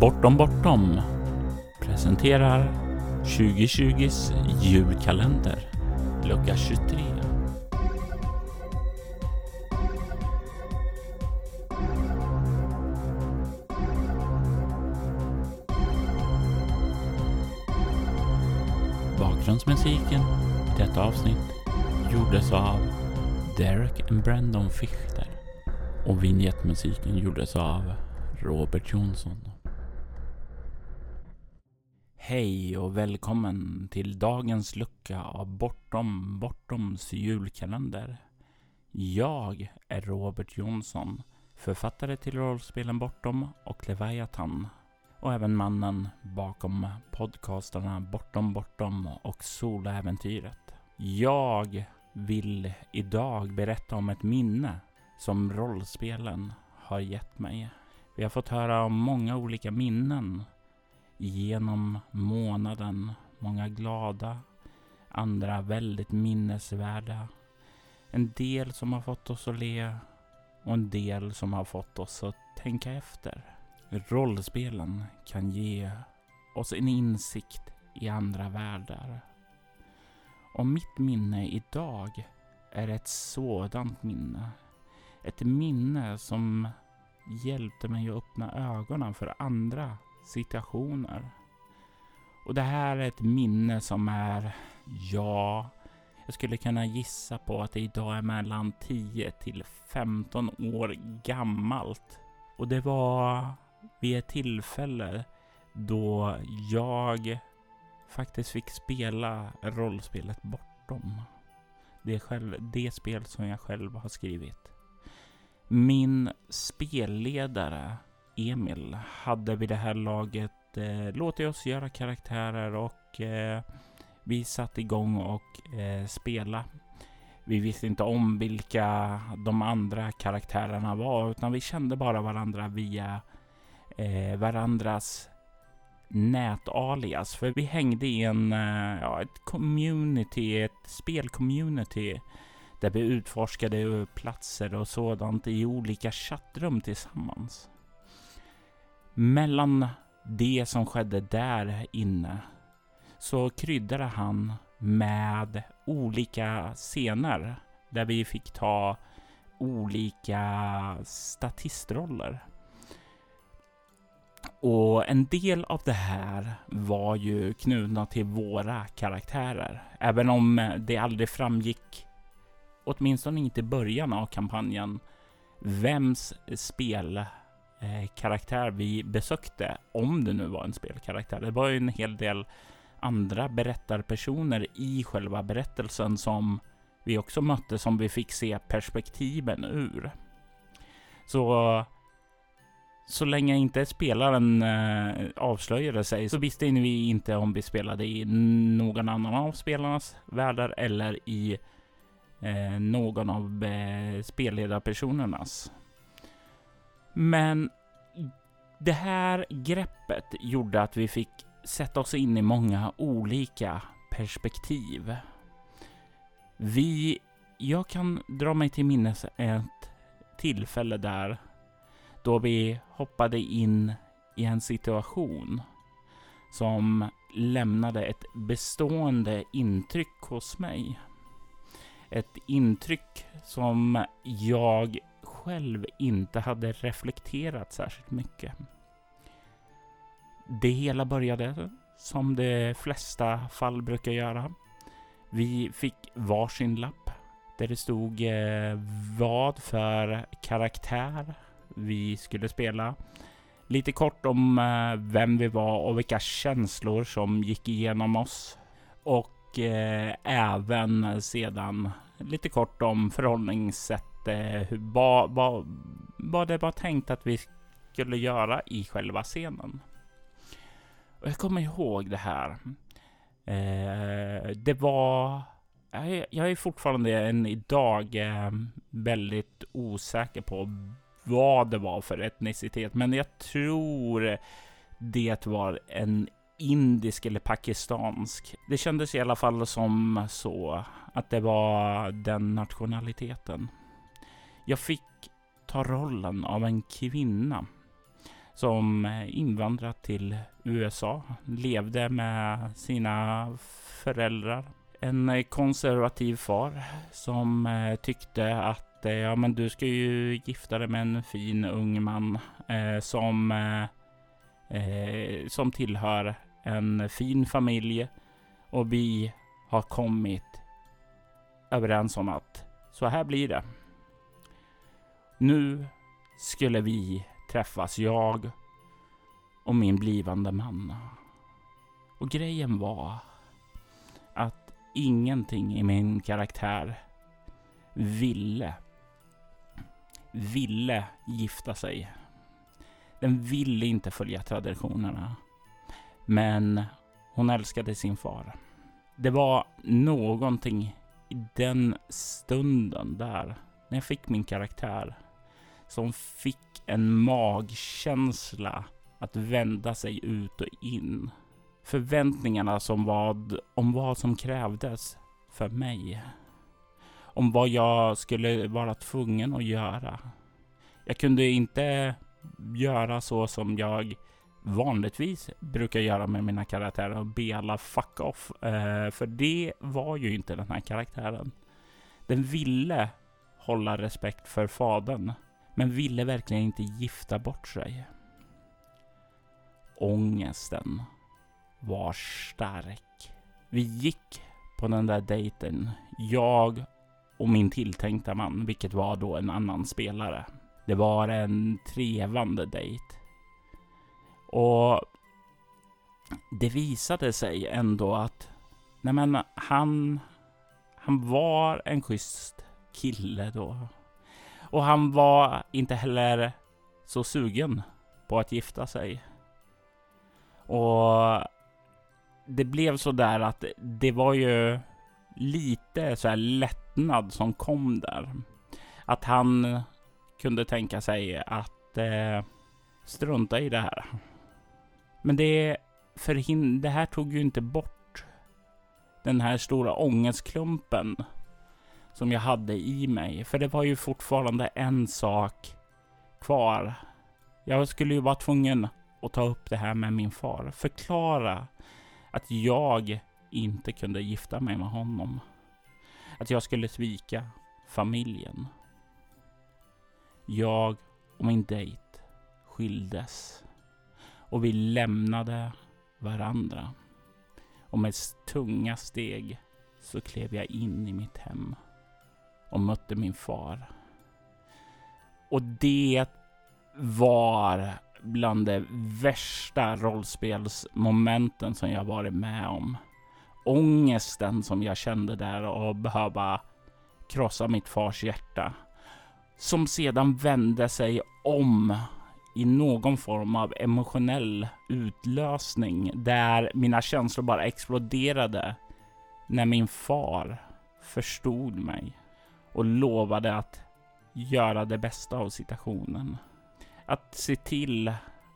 Bortom Bortom presenterar 2020s julkalender lucka 23. Bakgrundsmusiken i detta avsnitt gjordes av Derek and Brandon Fichter och vignettmusiken gjordes av Robert Jonsson. Hej och välkommen till dagens lucka av Bortom Bortoms julkalender. Jag är Robert Jonsson, författare till rollspelen Bortom och Leviathan och även mannen bakom podcastarna Bortom Bortom och Soläventyret. Jag vill idag berätta om ett minne som rollspelen har gett mig. Vi har fått höra om många olika minnen genom månaden. Många glada, andra väldigt minnesvärda. En del som har fått oss att le och en del som har fått oss att tänka efter. Rollspelen kan ge oss en insikt i andra världar. Och mitt minne idag är ett sådant minne. Ett minne som hjälpte mig att öppna ögonen för andra situationer. Och det här är ett minne som är, ja, jag skulle kunna gissa på att det idag är mellan 10 till 15 år gammalt. Och det var vid ett tillfälle då jag faktiskt fick spela rollspelet Bortom. Det, själv, det spel som jag själv har skrivit. Min spelledare Emil hade vid det här laget eh, låtit oss göra karaktärer och eh, vi satte igång och eh, spela. Vi visste inte om vilka de andra karaktärerna var utan vi kände bara varandra via eh, varandras nätalias. För vi hängde i en, eh, ja, ett community, ett spelcommunity där vi utforskade platser och sådant i olika chattrum tillsammans. Mellan det som skedde där inne så kryddade han med olika scener där vi fick ta olika statistroller. Och en del av det här var ju knutna till våra karaktärer. Även om det aldrig framgick, åtminstone inte i början av kampanjen, vems spel Eh, karaktär vi besökte, om det nu var en spelkaraktär. Det var ju en hel del andra berättarpersoner i själva berättelsen som vi också mötte, som vi fick se perspektiven ur. Så så länge inte spelaren eh, avslöjade sig så visste vi inte om vi spelade i någon annan av spelarnas världar eller i eh, någon av eh, spelledarpersonernas. Men det här greppet gjorde att vi fick sätta oss in i många olika perspektiv. Vi, jag kan dra mig till minnes ett tillfälle där då vi hoppade in i en situation som lämnade ett bestående intryck hos mig. Ett intryck som jag själv inte hade reflekterat särskilt mycket. Det hela började som de flesta fall brukar göra. Vi fick varsin lapp där det stod eh, vad för karaktär vi skulle spela. Lite kort om eh, vem vi var och vilka känslor som gick igenom oss. Och eh, även sedan lite kort om förhållningssätt eh, vad, vad, vad det var tänkt att vi skulle göra i själva scenen. Och jag kommer ihåg det här. Eh, det var... Jag, jag är fortfarande än idag eh, väldigt osäker på vad det var för etnicitet, men jag tror det var en indisk eller pakistansk. Det kändes i alla fall som så att det var den nationaliteten. Jag fick ta rollen av en kvinna som eh, invandrat till USA, levde med sina föräldrar. En eh, konservativ far som eh, tyckte att ja, men du ska ju gifta dig med en fin ung man eh, som, eh, som tillhör en fin familj och vi har kommit överens om att så här blir det. Nu skulle vi träffas, jag och min blivande man. Och grejen var att ingenting i min karaktär ville ville gifta sig. Den ville inte följa traditionerna. Men hon älskade sin far. Det var någonting i den stunden där, när jag fick min karaktär, som fick en magkänsla att vända sig ut och in. Förväntningarna som vad, om vad som krävdes för mig. Om vad jag skulle vara tvungen att göra. Jag kunde inte göra så som jag vanligtvis brukar göra med mina karaktärer och be alla fuck off. Eh, för det var ju inte den här karaktären. Den ville hålla respekt för fadern, men ville verkligen inte gifta bort sig. Ångesten var stark. Vi gick på den där dejten, jag och min tilltänkta man, vilket var då en annan spelare. Det var en trevande dejt. Och det visade sig ändå att nej men, han, han var en schysst kille då. Och han var inte heller så sugen på att gifta sig. Och det blev så där att det var ju lite så här lättnad som kom där. Att han kunde tänka sig att eh, strunta i det här. Men det, förhind- det här tog ju inte bort den här stora ångestklumpen som jag hade i mig. För det var ju fortfarande en sak kvar. Jag skulle ju vara tvungen att ta upp det här med min far. Förklara att jag inte kunde gifta mig med honom. Att jag skulle svika familjen. Jag och min dejt skildes och vi lämnade varandra. Och med tunga steg så klev jag in i mitt hem och mötte min far. Och det var bland de värsta rollspelsmomenten som jag varit med om. Ångesten som jag kände där och behöva krossa mitt fars hjärta. Som sedan vände sig om i någon form av emotionell utlösning där mina känslor bara exploderade när min far förstod mig och lovade att göra det bästa av situationen. Att se till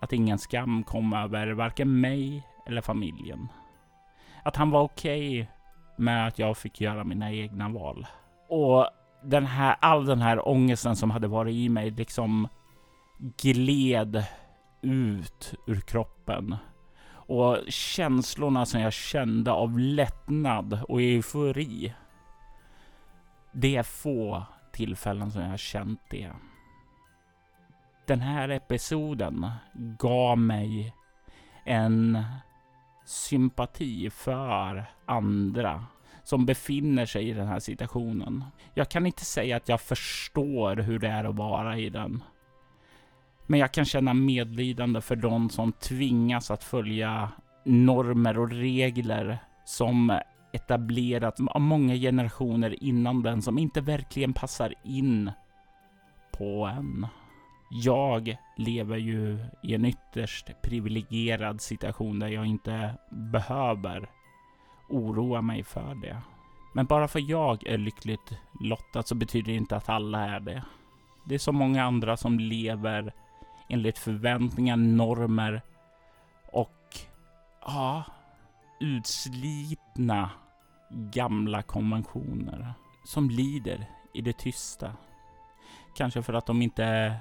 att ingen skam kom över varken mig eller familjen. Att han var okej okay med att jag fick göra mina egna val. Och den här, all den här ångesten som hade varit i mig liksom gled ut ur kroppen. Och känslorna som jag kände av lättnad och eufori. Det är få tillfällen som jag har känt det. Den här episoden gav mig en sympati för andra som befinner sig i den här situationen. Jag kan inte säga att jag förstår hur det är att vara i den. Men jag kan känna medlidande för de som tvingas att följa normer och regler som etablerats av många generationer innan den som inte verkligen passar in på en. Jag lever ju i en ytterst privilegierad situation där jag inte behöver oroa mig för det. Men bara för jag är lyckligt lottad så betyder det inte att alla är det. Det är så många andra som lever enligt förväntningar, normer och ja, utslitna gamla konventioner som lider i det tysta. Kanske för att de inte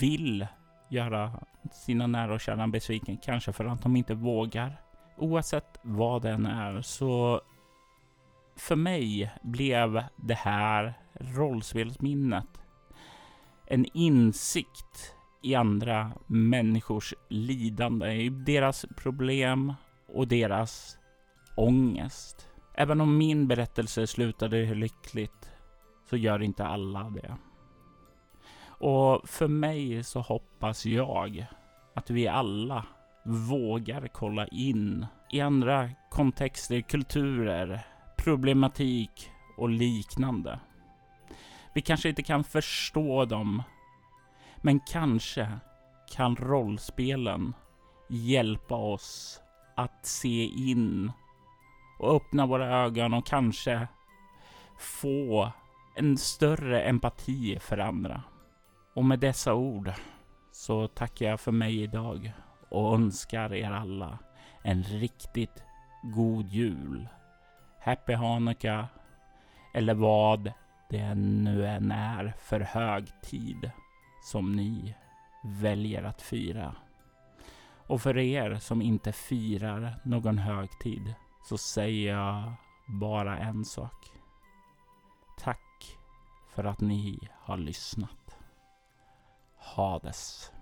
vill göra sina nära och kära besviken, kanske för att de inte vågar. Oavsett vad den är så för mig blev det här rollspelsminnet en insikt i andra människors lidande, i deras problem och deras ångest. Även om min berättelse slutade lyckligt så gör inte alla det. Och för mig så hoppas jag att vi alla vågar kolla in i andra kontexter, kulturer, problematik och liknande. Vi kanske inte kan förstå dem, men kanske kan rollspelen hjälpa oss att se in och öppna våra ögon och kanske få en större empati för andra. Och med dessa ord så tackar jag för mig idag och önskar er alla en riktigt god jul. Happy Hanukkah eller vad det nu än är för högtid som ni väljer att fira. Och för er som inte firar någon högtid så säger jag bara en sak. Tack för att ni har lyssnat. Hades.